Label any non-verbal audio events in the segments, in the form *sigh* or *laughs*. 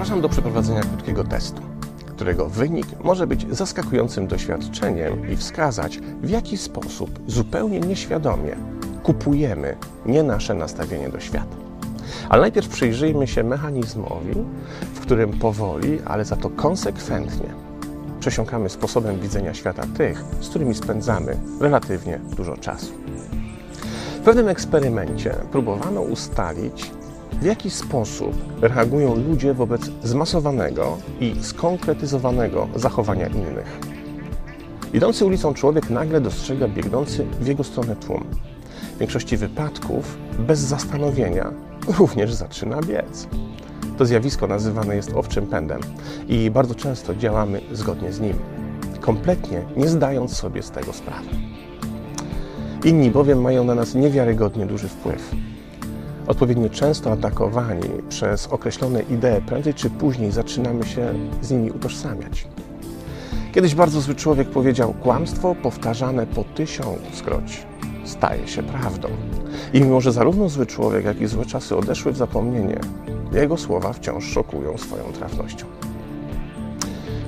Zapraszam do przeprowadzenia krótkiego testu, którego wynik może być zaskakującym doświadczeniem i wskazać, w jaki sposób zupełnie nieświadomie kupujemy nie nasze nastawienie do świata. Ale najpierw przyjrzyjmy się mechanizmowi, w którym powoli, ale za to konsekwentnie przesiąkamy sposobem widzenia świata tych, z którymi spędzamy relatywnie dużo czasu. W pewnym eksperymencie próbowano ustalić, w jaki sposób reagują ludzie wobec zmasowanego i skonkretyzowanego zachowania innych. Idący ulicą człowiek nagle dostrzega biegnący w jego stronę tłum. W większości wypadków, bez zastanowienia, *laughs* również zaczyna biec. To zjawisko nazywane jest owczym pędem i bardzo często działamy zgodnie z nim, kompletnie nie zdając sobie z tego sprawy. Inni bowiem mają na nas niewiarygodnie duży wpływ. Odpowiednio często atakowani przez określone idee, prędzej czy później zaczynamy się z nimi utożsamiać. Kiedyś bardzo zły człowiek powiedział: Kłamstwo powtarzane po tysiąckroć staje się prawdą. I mimo, że zarówno zły człowiek, jak i złe czasy odeszły w zapomnienie, jego słowa wciąż szokują swoją trafnością.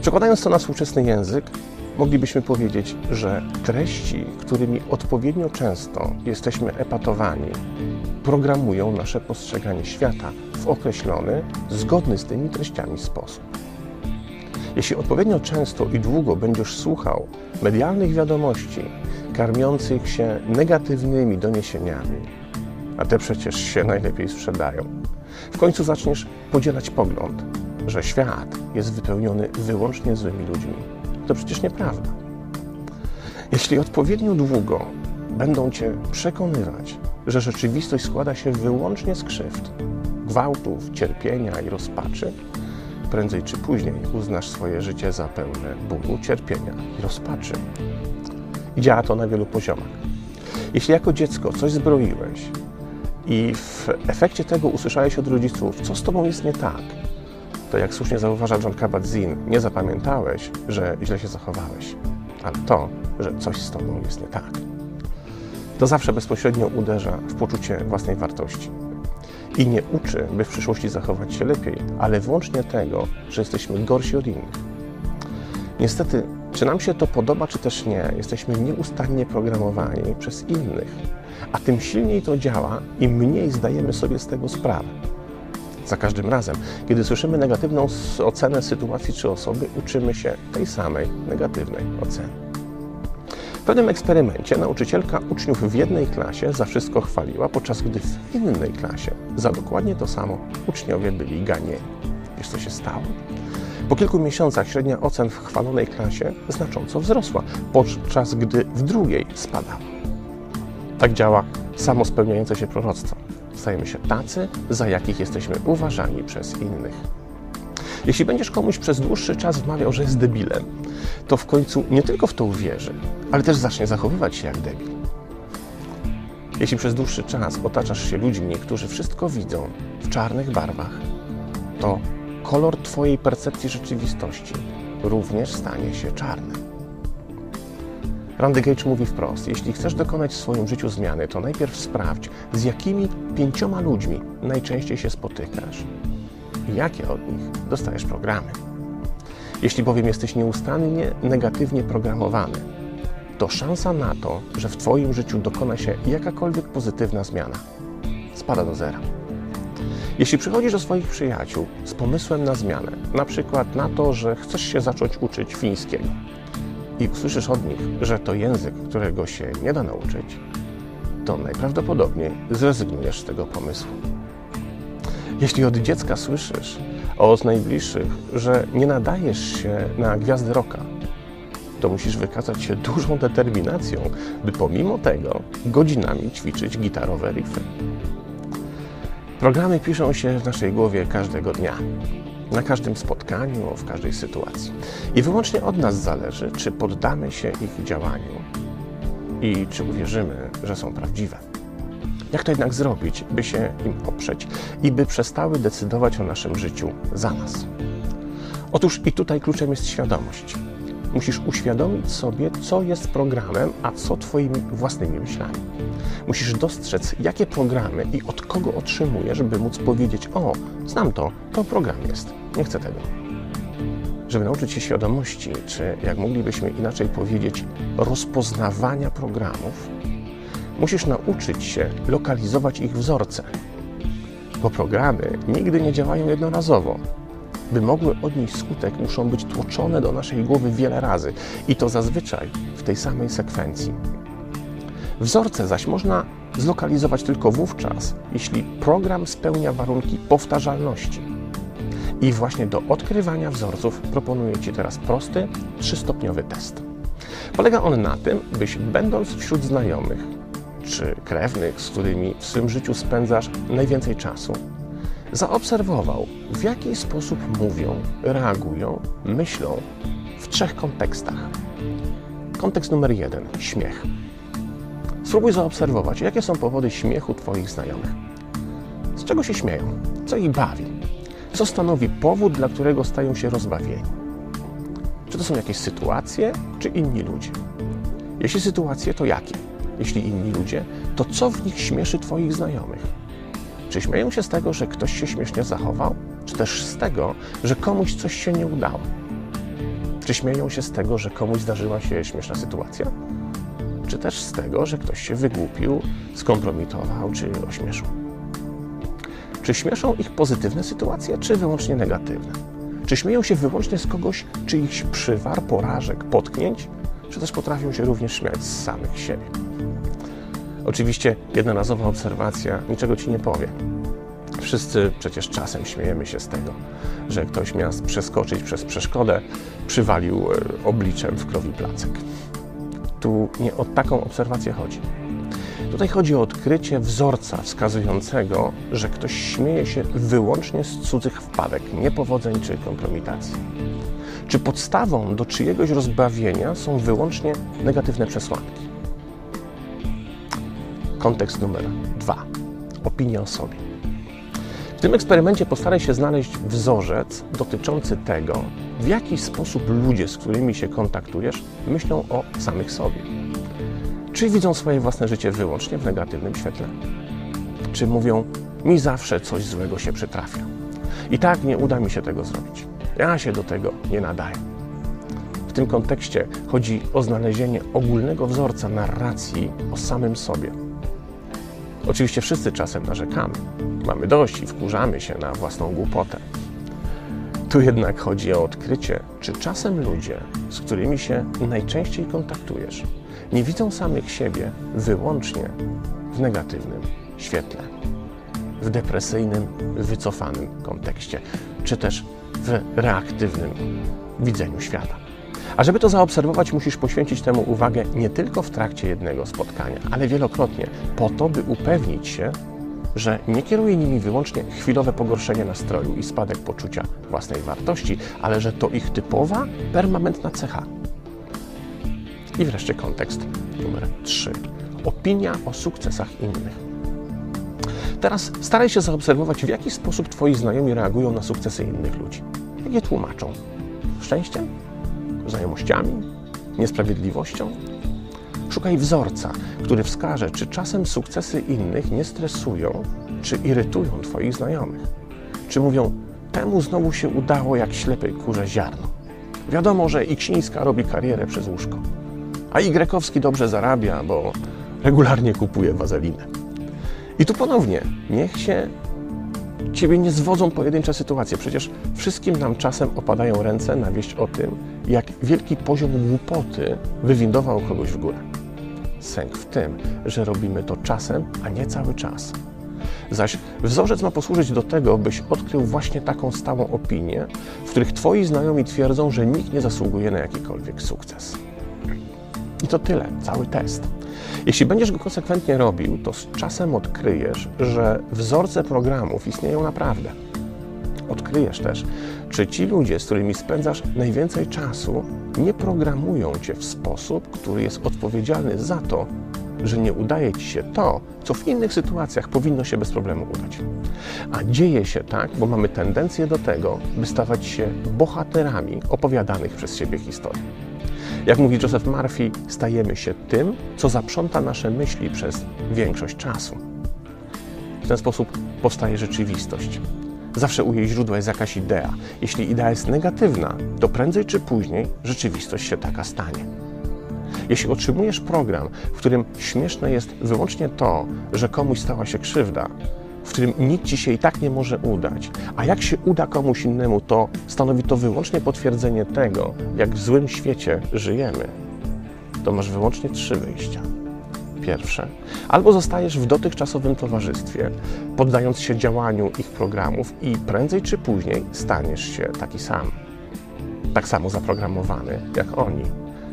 Przekładając to na współczesny język, moglibyśmy powiedzieć, że treści, którymi odpowiednio często jesteśmy epatowani, programują nasze postrzeganie świata w określony, zgodny z tymi treściami sposób. Jeśli odpowiednio często i długo będziesz słuchał medialnych wiadomości karmiących się negatywnymi doniesieniami, a te przecież się najlepiej sprzedają, w końcu zaczniesz podzielać pogląd, że świat jest wypełniony wyłącznie złymi ludźmi. To przecież nieprawda. Jeśli odpowiednio długo będą cię przekonywać, że rzeczywistość składa się wyłącznie z krzywd, gwałtów, cierpienia i rozpaczy, prędzej czy później uznasz swoje życie za pełne bólu, cierpienia i rozpaczy. I działa to na wielu poziomach. Jeśli jako dziecko coś zbroiłeś i w efekcie tego usłyszałeś od rodziców, co z tobą jest nie tak, to jak słusznie zauważa John Kabat-Zinn, nie zapamiętałeś, że źle się zachowałeś, ale to, że coś z tobą jest nie tak. To zawsze bezpośrednio uderza w poczucie własnej wartości i nie uczy, by w przyszłości zachować się lepiej, ale wyłącznie tego, że jesteśmy gorsi od innych. Niestety, czy nam się to podoba, czy też nie, jesteśmy nieustannie programowani przez innych, a tym silniej to działa, im mniej zdajemy sobie z tego sprawę. Za każdym razem, kiedy słyszymy negatywną ocenę sytuacji czy osoby, uczymy się tej samej negatywnej oceny. W pewnym eksperymencie nauczycielka uczniów w jednej klasie za wszystko chwaliła, podczas gdy w innej klasie za dokładnie to samo uczniowie byli ganieni. Wiesz co się stało? Po kilku miesiącach średnia ocen w chwalonej klasie znacząco wzrosła, podczas gdy w drugiej spadała. Tak działa samo spełniające się proroctwo. Stajemy się tacy, za jakich jesteśmy uważani przez innych. Jeśli będziesz komuś przez dłuższy czas wmawiał, że jest debilem, to w końcu nie tylko w to uwierzy, ale też zacznie zachowywać się jak debil. Jeśli przez dłuższy czas otaczasz się ludźmi, którzy wszystko widzą w czarnych barwach, to kolor Twojej percepcji rzeczywistości również stanie się czarny. Randy Gage mówi wprost: Jeśli chcesz dokonać w swoim życiu zmiany, to najpierw sprawdź, z jakimi pięcioma ludźmi najczęściej się spotykasz i jakie od nich dostajesz programy. Jeśli bowiem jesteś nieustannie negatywnie programowany, to szansa na to, że w Twoim życiu dokona się jakakolwiek pozytywna zmiana, spada do zera. Jeśli przychodzisz do swoich przyjaciół z pomysłem na zmianę, na przykład na to, że chcesz się zacząć uczyć fińskiego i usłyszysz od nich, że to język, którego się nie da nauczyć, to najprawdopodobniej zrezygnujesz z tego pomysłu. Jeśli od dziecka słyszysz od najbliższych, że nie nadajesz się na gwiazdę roka, to musisz wykazać się dużą determinacją, by pomimo tego godzinami ćwiczyć gitarowe riffy. Programy piszą się w naszej głowie każdego dnia, na każdym spotkaniu, w każdej sytuacji. I wyłącznie od nas zależy, czy poddamy się ich działaniu i czy uwierzymy, że są prawdziwe. Jak to jednak zrobić, by się im oprzeć i by przestały decydować o naszym życiu za nas? Otóż i tutaj kluczem jest świadomość. musisz uświadomić sobie, co jest programem, a co Twoimi własnymi myślami. Musisz dostrzec, jakie programy i od kogo otrzymujesz, żeby móc powiedzieć: O, znam to, to program jest, nie chcę tego. Żeby nauczyć się świadomości, czy jak moglibyśmy inaczej powiedzieć, rozpoznawania programów, musisz nauczyć się lokalizować ich wzorce. Bo programy nigdy nie działają jednorazowo. By mogły odnieść skutek, muszą być tłoczone do naszej głowy wiele razy i to zazwyczaj w tej samej sekwencji. Wzorce zaś można zlokalizować tylko wówczas, jeśli program spełnia warunki powtarzalności. I właśnie do odkrywania wzorców proponuję Ci teraz prosty, trzystopniowy test. Polega on na tym, byś będąc wśród znajomych czy krewnych, z którymi w swym życiu spędzasz najwięcej czasu, zaobserwował, w jaki sposób mówią, reagują, myślą w trzech kontekstach. Kontekst numer jeden śmiech. Spróbuj zaobserwować, jakie są powody śmiechu Twoich znajomych. Z czego się śmieją? Co ich bawi? Co stanowi powód, dla którego stają się rozbawieni? Czy to są jakieś sytuacje, czy inni ludzie? Jeśli sytuacje, to jakie? Jeśli inni ludzie, to co w nich śmieszy Twoich znajomych? Czy śmieją się z tego, że ktoś się śmiesznie zachował, czy też z tego, że komuś coś się nie udało? Czy śmieją się z tego, że komuś zdarzyła się śmieszna sytuacja? Czy też z tego, że ktoś się wygłupił, skompromitował czy ośmieszył? Czy śmieszą ich pozytywne sytuacje, czy wyłącznie negatywne? Czy śmieją się wyłącznie z kogoś czyichś przywar, porażek, potknięć, czy też potrafią się również śmiać z samych siebie? Oczywiście jednorazowa obserwacja niczego ci nie powie. Wszyscy przecież czasem śmiejemy się z tego, że ktoś miał przeskoczyć przez przeszkodę, przywalił e, obliczem w krowi placek. Tu nie o taką obserwację chodzi. Tutaj chodzi o odkrycie wzorca wskazującego, że ktoś śmieje się wyłącznie z cudzych wpadek, niepowodzeń czy kompromitacji. Czy podstawą do czyjegoś rozbawienia są wyłącznie negatywne przesłanki? Kontekst numer dwa. Opinia o sobie. W tym eksperymencie postaraj się znaleźć wzorzec dotyczący tego, w jaki sposób ludzie, z którymi się kontaktujesz, myślą o samych sobie. Czy widzą swoje własne życie wyłącznie w negatywnym świetle? Czy mówią, mi zawsze coś złego się przytrafia? I tak nie uda mi się tego zrobić. Ja się do tego nie nadaję. W tym kontekście chodzi o znalezienie ogólnego wzorca narracji o samym sobie Oczywiście wszyscy czasem narzekamy. Mamy dość i wkurzamy się na własną głupotę. Tu jednak chodzi o odkrycie, czy czasem ludzie, z którymi się najczęściej kontaktujesz, nie widzą samych siebie wyłącznie w negatywnym świetle, w depresyjnym, wycofanym kontekście, czy też w reaktywnym widzeniu świata. A żeby to zaobserwować, musisz poświęcić temu uwagę nie tylko w trakcie jednego spotkania, ale wielokrotnie, po to, by upewnić się, że nie kieruje nimi wyłącznie chwilowe pogorszenie nastroju i spadek poczucia własnej wartości, ale że to ich typowa, permanentna cecha. I wreszcie kontekst numer 3. Opinia o sukcesach innych. Teraz staraj się zaobserwować, w jaki sposób Twoi znajomi reagują na sukcesy innych ludzi. Jak je tłumaczą? Szczęściem? znajomościami, niesprawiedliwością? Szukaj wzorca, który wskaże, czy czasem sukcesy innych nie stresują, czy irytują Twoich znajomych. Czy mówią, temu znowu się udało jak ślepej kurze ziarno. Wiadomo, że Iksińska robi karierę przez łóżko, a Y dobrze zarabia, bo regularnie kupuje wazelinę. I tu ponownie, niech się Ciebie nie zwodzą pojedyncze sytuacje. Przecież wszystkim nam czasem opadają ręce na wieść o tym, jak wielki poziom głupoty wywindował kogoś w górę. Sęk w tym, że robimy to czasem, a nie cały czas. Zaś wzorzec ma posłużyć do tego, byś odkrył właśnie taką stałą opinię, w których Twoi znajomi twierdzą, że nikt nie zasługuje na jakikolwiek sukces. I to tyle, cały test. Jeśli będziesz go konsekwentnie robił, to z czasem odkryjesz, że wzorce programów istnieją naprawdę. Odkryjesz też, czy ci ludzie, z którymi spędzasz najwięcej czasu, nie programują cię w sposób, który jest odpowiedzialny za to, że nie udaje ci się to, co w innych sytuacjach powinno się bez problemu udać. A dzieje się tak, bo mamy tendencję do tego, by stawać się bohaterami opowiadanych przez siebie historii. Jak mówi Joseph Murphy, stajemy się tym, co zaprząta nasze myśli przez większość czasu. W ten sposób powstaje rzeczywistość. Zawsze u jej źródła jest jakaś idea. Jeśli idea jest negatywna, to prędzej czy później rzeczywistość się taka stanie. Jeśli otrzymujesz program, w którym śmieszne jest wyłącznie to, że komuś stała się krzywda, w którym nic ci się i tak nie może udać, a jak się uda komuś innemu, to stanowi to wyłącznie potwierdzenie tego, jak w złym świecie żyjemy, to masz wyłącznie trzy wyjścia. Pierwsze, albo zostajesz w dotychczasowym towarzystwie, poddając się działaniu ich programów i prędzej czy później staniesz się taki sam. Tak samo zaprogramowany jak oni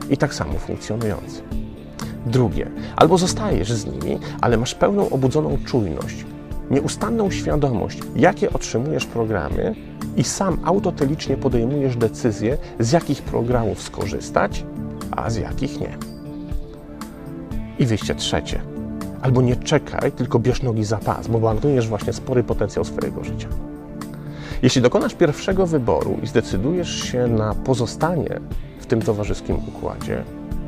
i tak samo funkcjonujący. Drugie, albo zostajesz z nimi, ale masz pełną obudzoną czujność, nieustanną świadomość, jakie otrzymujesz programy i sam autotelicznie podejmujesz decyzję, z jakich programów skorzystać, a z jakich nie. I wyjście trzecie. Albo nie czekaj, tylko bierz nogi za pas, bo marnujesz właśnie spory potencjał swojego życia. Jeśli dokonasz pierwszego wyboru i zdecydujesz się na pozostanie w tym towarzyskim układzie,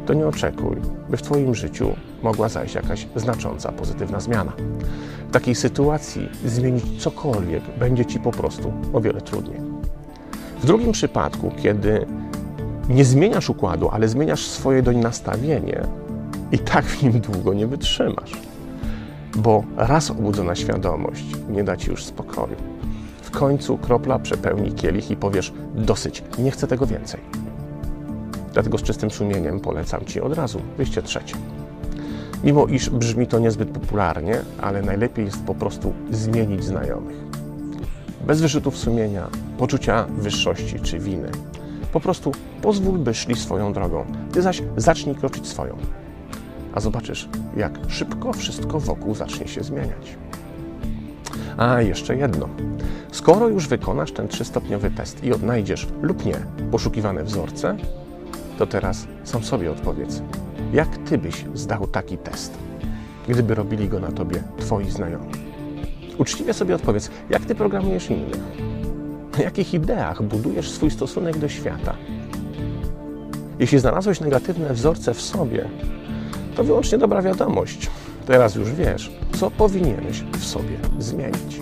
to nie oczekuj, by w Twoim życiu mogła zajść jakaś znacząca pozytywna zmiana. W takiej sytuacji zmienić cokolwiek będzie Ci po prostu o wiele trudniej. W drugim przypadku, kiedy nie zmieniasz układu, ale zmieniasz swoje doń nastawienie, i tak w nim długo nie wytrzymasz, bo raz obudzona świadomość nie da Ci już spokoju. W końcu kropla przepełni kielich i powiesz: Dosyć, nie chcę tego więcej. Dlatego z czystym sumieniem polecam Ci od razu wyjście trzecie. Mimo iż brzmi to niezbyt popularnie, ale najlepiej jest po prostu zmienić znajomych. Bez wyrzutów sumienia, poczucia wyższości czy winy. Po prostu pozwól, by szli swoją drogą. Ty zaś zacznij kroczyć swoją. A zobaczysz, jak szybko wszystko wokół zacznie się zmieniać. A jeszcze jedno. Skoro już wykonasz ten trzystopniowy test i odnajdziesz lub nie poszukiwane wzorce, to teraz sam sobie odpowiedz, jak ty byś zdał taki test, gdyby robili go na tobie twoi znajomi? Uczciwie sobie odpowiedz, jak ty programujesz innych? Na jakich ideach budujesz swój stosunek do świata? Jeśli znalazłeś negatywne wzorce w sobie, to wyłącznie dobra wiadomość. Teraz już wiesz, co powinieneś w sobie zmienić.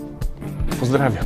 Pozdrawiam.